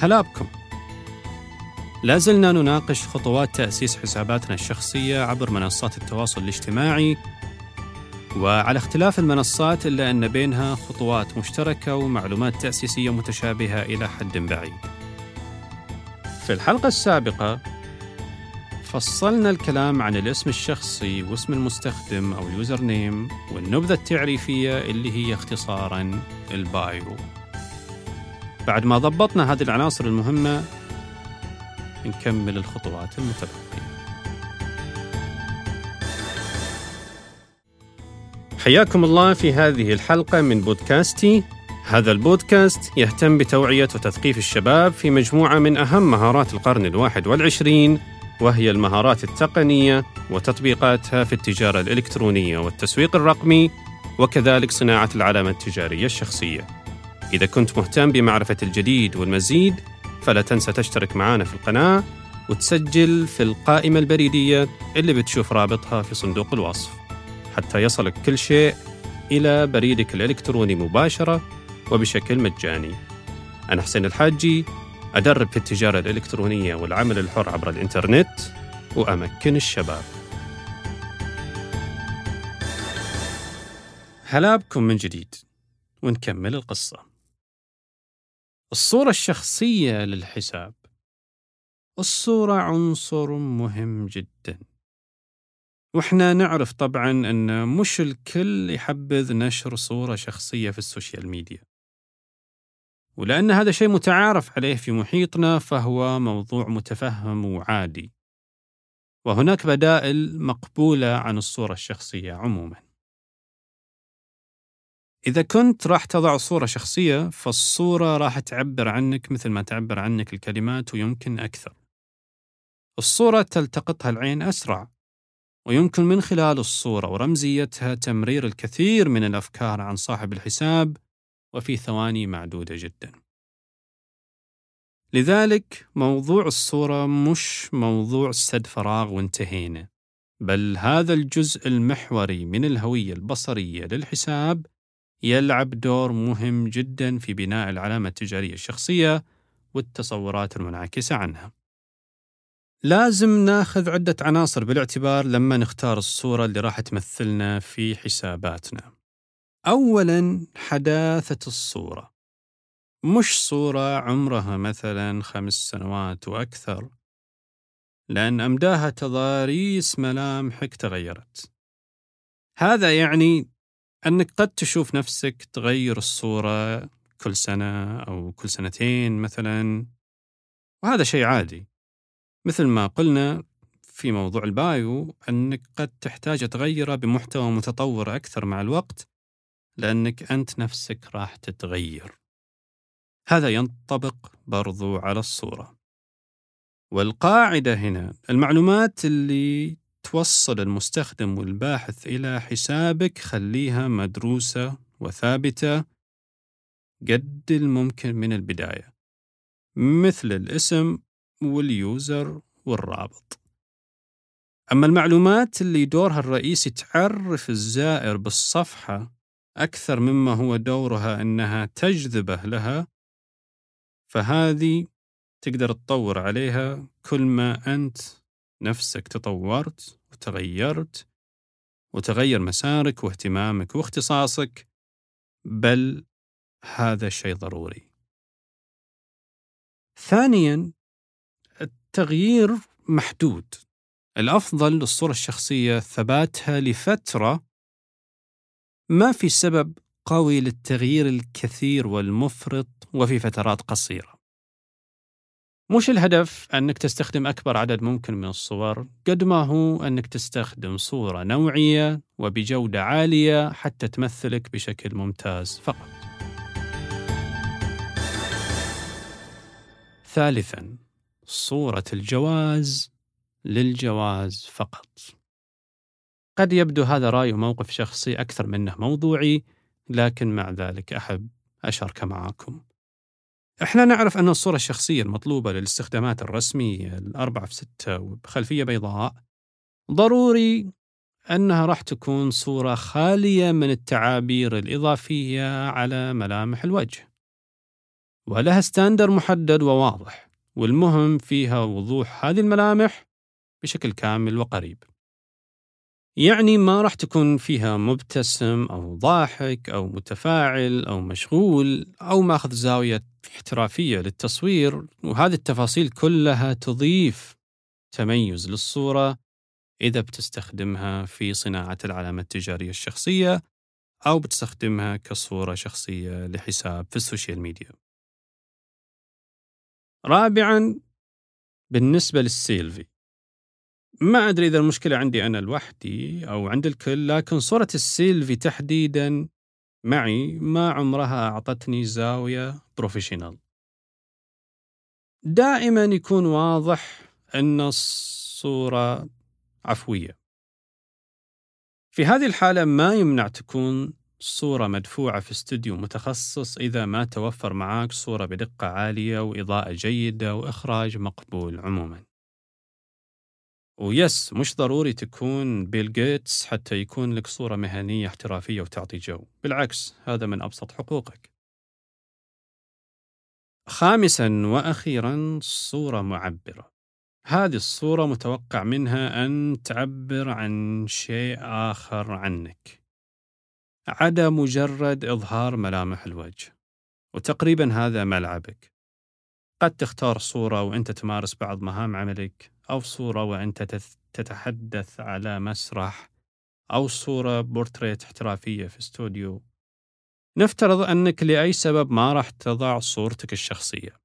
هلا بكم لا زلنا نناقش خطوات تأسيس حساباتنا الشخصية عبر منصات التواصل الاجتماعي وعلى اختلاف المنصات إلا أن بينها خطوات مشتركة ومعلومات تأسيسية متشابهة إلى حد بعيد. في الحلقة السابقة فصلنا الكلام عن الاسم الشخصي واسم المستخدم أو اليوزر نيم والنبذة التعريفية اللي هي اختصارا البايو بعد ما ضبطنا هذه العناصر المهمة نكمل الخطوات المتبقية. حياكم الله في هذه الحلقة من بودكاستي. هذا البودكاست يهتم بتوعية وتثقيف الشباب في مجموعة من أهم مهارات القرن الواحد والعشرين وهي المهارات التقنية وتطبيقاتها في التجارة الإلكترونية والتسويق الرقمي وكذلك صناعة العلامة التجارية الشخصية. إذا كنت مهتم بمعرفة الجديد والمزيد فلا تنسى تشترك معنا في القناة وتسجل في القائمة البريدية اللي بتشوف رابطها في صندوق الوصف. حتى يصلك كل شيء إلى بريدك الإلكتروني مباشرة وبشكل مجاني. أنا حسين الحاجي أدرب في التجارة الإلكترونية والعمل الحر عبر الإنترنت وأمكن الشباب. هلا بكم من جديد ونكمل القصة. الصورة الشخصية للحساب. الصورة عنصر مهم جدا. وإحنا نعرف طبعا أن مش الكل يحبذ نشر صورة شخصية في السوشيال ميديا. ولأن هذا شيء متعارف عليه في محيطنا فهو موضوع متفهم وعادي. وهناك بدائل مقبولة عن الصورة الشخصية عموما. إذا كنت راح تضع صورة شخصية فالصورة راح تعبر عنك مثل ما تعبر عنك الكلمات ويمكن أكثر الصورة تلتقطها العين أسرع ويمكن من خلال الصورة ورمزيتها تمرير الكثير من الأفكار عن صاحب الحساب وفي ثواني معدودة جدا. لذلك موضوع الصورة مش موضوع سد فراغ وانتهينا، بل هذا الجزء المحوري من الهوية البصرية للحساب يلعب دور مهم جدا في بناء العلامة التجارية الشخصية والتصورات المنعكسة عنها. لازم ناخذ عدة عناصر بالاعتبار لما نختار الصورة اللي راح تمثلنا في حساباتنا. أولاً حداثة الصورة مش صورة عمرها مثلاً خمس سنوات وأكثر لأن أمداها تضاريس ملامحك تغيرت هذا يعني أنك قد تشوف نفسك تغير الصورة كل سنة أو كل سنتين مثلاً وهذا شيء عادي. مثل ما قلنا في موضوع البايو أنك قد تحتاج تغيره بمحتوى متطور أكثر مع الوقت لأنك أنت نفسك راح تتغير. هذا ينطبق برضو على الصورة. والقاعدة هنا المعلومات اللي توصل المستخدم والباحث إلى حسابك خليها مدروسة وثابتة. قد الممكن من البداية. مثل الاسم واليوزر والرابط. أما المعلومات اللي دورها الرئيسي تعرف الزائر بالصفحة أكثر مما هو دورها أنها تجذبه لها فهذه تقدر تطور عليها كل ما أنت نفسك تطورت وتغيرت وتغير مسارك واهتمامك واختصاصك بل هذا شيء ضروري. ثانيا التغيير محدود الأفضل للصورة الشخصية ثباتها لفترة ما في سبب قوي للتغيير الكثير والمفرط وفي فترات قصيرة. مش الهدف أنك تستخدم أكبر عدد ممكن من الصور قد ما هو أنك تستخدم صورة نوعية وبجودة عالية حتى تمثلك بشكل ممتاز فقط. ثالثا صورة الجواز للجواز فقط. قد يبدو هذا رأي وموقف شخصي أكثر منه موضوعي لكن مع ذلك أحب أشاركه معاكم إحنا نعرف أن الصورة الشخصية المطلوبة للاستخدامات الرسمية الأربعة في ستة وبخلفية بيضاء ضروري أنها راح تكون صورة خالية من التعابير الإضافية على ملامح الوجه. ولها ستاندر محدد وواضح والمهم فيها وضوح هذه الملامح بشكل كامل وقريب. يعني ما راح تكون فيها مبتسم أو ضاحك أو متفاعل أو مشغول أو ماخذ زاوية احترافية للتصوير وهذه التفاصيل كلها تضيف تميز للصورة إذا بتستخدمها في صناعة العلامة التجارية الشخصية أو بتستخدمها كصورة شخصية لحساب في السوشيال ميديا. رابعا بالنسبة للسيلفي ما أدري إذا المشكلة عندي أنا لوحدي أو عند الكل لكن صورة السيلفي تحديدا معي ما عمرها أعطتني زاوية professional دائما يكون واضح أن الصورة عفوية. في هذه الحالة ما يمنع تكون صورة مدفوعة في استوديو متخصص إذا ما توفر معاك صورة بدقة عالية وإضاءة جيدة وإخراج مقبول عموما. ويس مش ضروري تكون بيل جيتس حتى يكون لك صورة مهنية احترافية وتعطي جو. بالعكس هذا من أبسط حقوقك. خامسا وأخيرا صورة معبرة. هذه الصورة متوقع منها أن تعبر عن شيء آخر عنك. عدا مجرد إظهار ملامح الوجه. وتقريبا هذا ملعبك. قد تختار صورة وأنت تمارس بعض مهام عملك. أو صورة وأنت تتحدث على مسرح أو صورة بورتريت احترافية في استوديو. نفترض أنك لأي سبب ما راح تضع صورتك الشخصية.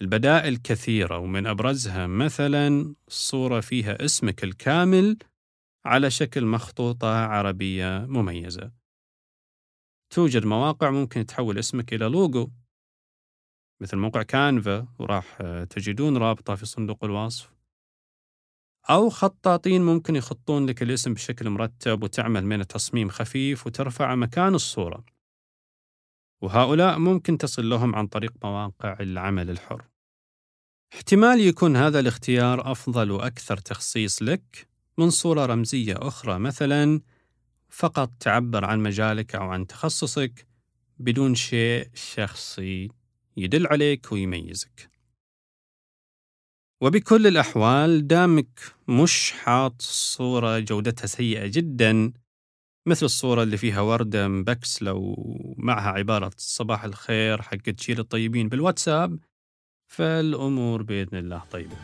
البدائل كثيرة ومن أبرزها مثلا صورة فيها اسمك الكامل على شكل مخطوطة عربية مميزة. توجد مواقع ممكن تحول اسمك إلى لوجو. مثل موقع كانفا وراح تجدون رابطة في صندوق الوصف. أو خطاطين ممكن يخطون لك الاسم بشكل مرتب وتعمل منه تصميم خفيف وترفعه مكان الصورة. وهؤلاء ممكن تصل لهم عن طريق مواقع العمل الحر. احتمال يكون هذا الاختيار أفضل وأكثر تخصيص لك من صورة رمزية أخرى مثلا فقط تعبر عن مجالك أو عن تخصصك بدون شيء شخصي يدل عليك ويميزك. وبكل الأحوال دامك مش حاط صورة جودتها سيئة جدا مثل الصورة اللي فيها وردة مبكسلة ومعها عبارة صباح الخير حق تشيل الطيبين بالواتساب فالأمور بإذن الله طيبة.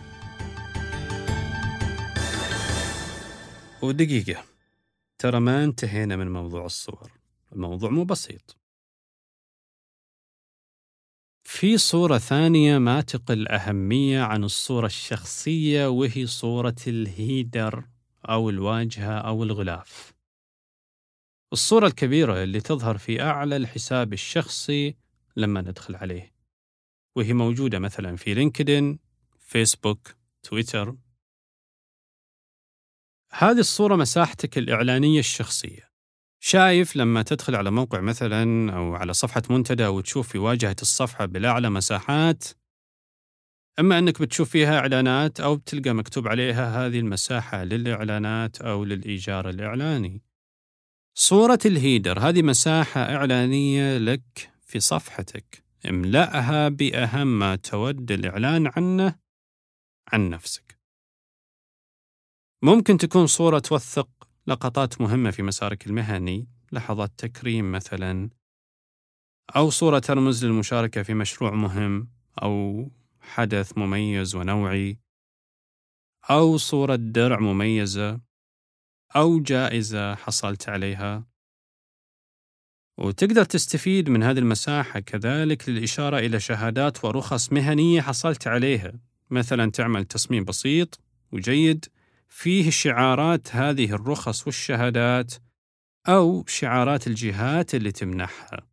ودقيقة ترى ما انتهينا من موضوع الصور. الموضوع مو بسيط. في صورة ثانية ما تقل أهمية عن الصورة الشخصية وهي صورة الهيدر أو الواجهة أو الغلاف. الصورة الكبيرة اللي تظهر في أعلى الحساب الشخصي لما ندخل عليه. وهي موجودة مثلا في لينكدين، فيسبوك، تويتر. هذه الصورة مساحتك الإعلانية الشخصية. شايف لما تدخل على موقع مثلا أو على صفحة منتدى وتشوف في واجهة الصفحة بالأعلى مساحات أما أنك بتشوف فيها إعلانات أو بتلقى مكتوب عليها هذه المساحة للإعلانات أو للإيجار الإعلاني. صورة الهيدر هذه مساحة إعلانية لك في صفحتك املأها بأهم ما تود الإعلان عنه عن نفسك. ممكن تكون صورة توثق لقطات مهمة في مسارك المهني. لحظات تكريم مثلا. أو صورة ترمز للمشاركة في مشروع مهم. أو حدث مميز ونوعي. أو صورة درع مميزة. أو جائزة حصلت عليها. وتقدر تستفيد من هذه المساحة. كذلك للإشارة إلى شهادات ورخص مهنية حصلت عليها. مثلا تعمل تصميم بسيط وجيد. فيه شعارات هذه الرخص والشهادات أو شعارات الجهات اللي تمنحها.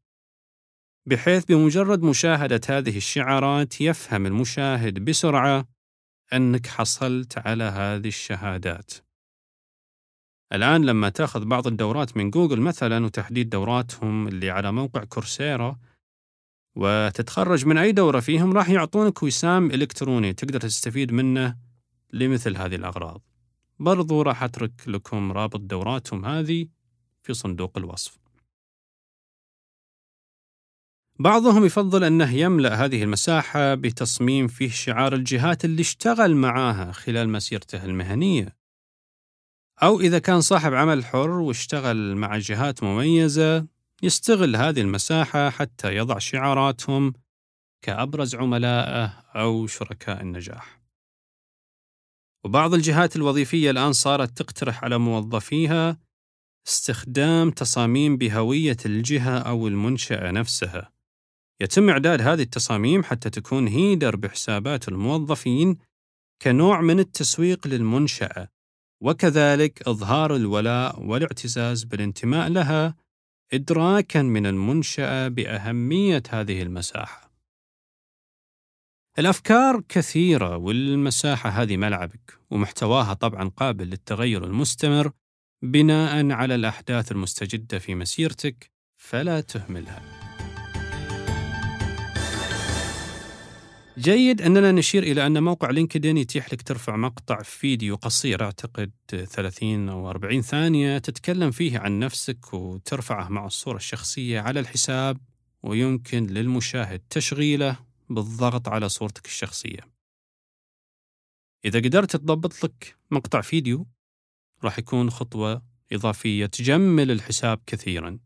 بحيث بمجرد مشاهدة هذه الشعارات يفهم المشاهد بسرعة أنك حصلت على هذه الشهادات. الآن لما تأخذ بعض الدورات من جوجل مثلا وتحديد دوراتهم اللي على موقع كورسيرا وتتخرج من أي دورة فيهم راح يعطونك وسام إلكتروني تقدر تستفيد منه لمثل هذه الأغراض. برضو راح أترك لكم رابط دوراتهم هذه في صندوق الوصف بعضهم يفضل أنه يملأ هذه المساحة بتصميم فيه شعار الجهات اللي اشتغل معاها خلال مسيرته المهنية أو إذا كان صاحب عمل حر واشتغل مع جهات مميزة يستغل هذه المساحة حتى يضع شعاراتهم كأبرز عملائه أو شركاء النجاح. وبعض الجهات الوظيفية الآن صارت تقترح على موظفيها استخدام تصاميم بهوية الجهة أو المنشأة نفسها. يتم إعداد هذه التصاميم حتى تكون هيدر بحسابات الموظفين كنوع من التسويق للمنشأة، وكذلك إظهار الولاء والاعتزاز بالانتماء لها إدراكًا من المنشأة بأهمية هذه المساحة. الأفكار كثيرة والمساحة هذه ملعبك ومحتواها طبعًا قابل للتغير المستمر بناءً على الأحداث المستجدة في مسيرتك فلا تهملها. جيد أننا نشير إلى أن موقع لينكدين يتيح لك ترفع مقطع فيديو قصير أعتقد 30 أو 40 ثانية تتكلم فيه عن نفسك وترفعه مع الصورة الشخصية على الحساب ويمكن للمشاهد تشغيله بالضغط على صورتك الشخصية. إذا قدرت تضبط لك مقطع فيديو راح يكون خطوة إضافية تجمل الحساب كثيرا.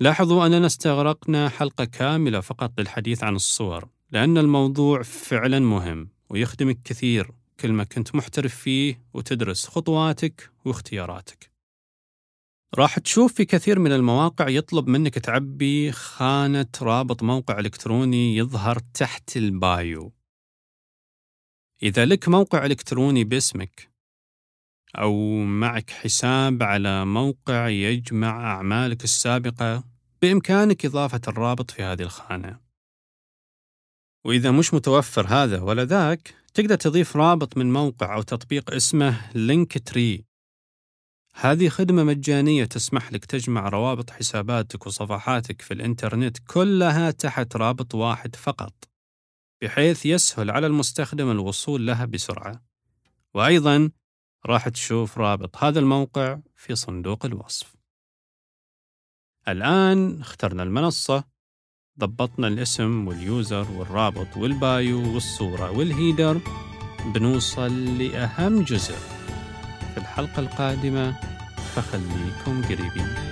لاحظوا أننا استغرقنا حلقة كاملة فقط للحديث عن الصور لأن الموضوع فعلا مهم ويخدمك كثير كل ما كنت محترف فيه وتدرس خطواتك واختياراتك راح تشوف في كثير من المواقع يطلب منك تعبي خانة رابط موقع إلكتروني يظهر تحت ال bio. إذا لك موقع إلكتروني باسمك أو معك حساب على موقع يجمع أعمالك السابقة بإمكانك إضافة الرابط في هذه الخانة. وإذا مش متوفر هذا ولا ذاك تقدر تضيف رابط من موقع أو تطبيق اسمه Linktree هذه خدمة مجانية تسمح لك تجمع روابط حساباتك وصفحاتك في الإنترنت كلها تحت رابط واحد فقط بحيث يسهل على المستخدم الوصول لها بسرعة. وأيضا راح تشوف رابط هذا الموقع في صندوق الوصف. الآن اخترنا المنصة ضبطنا الاسم واليوزر والرابط والبايو والصورة والهيدر بنوصل لأهم جزء. في الحلقة القادمة فخليكم قريبين.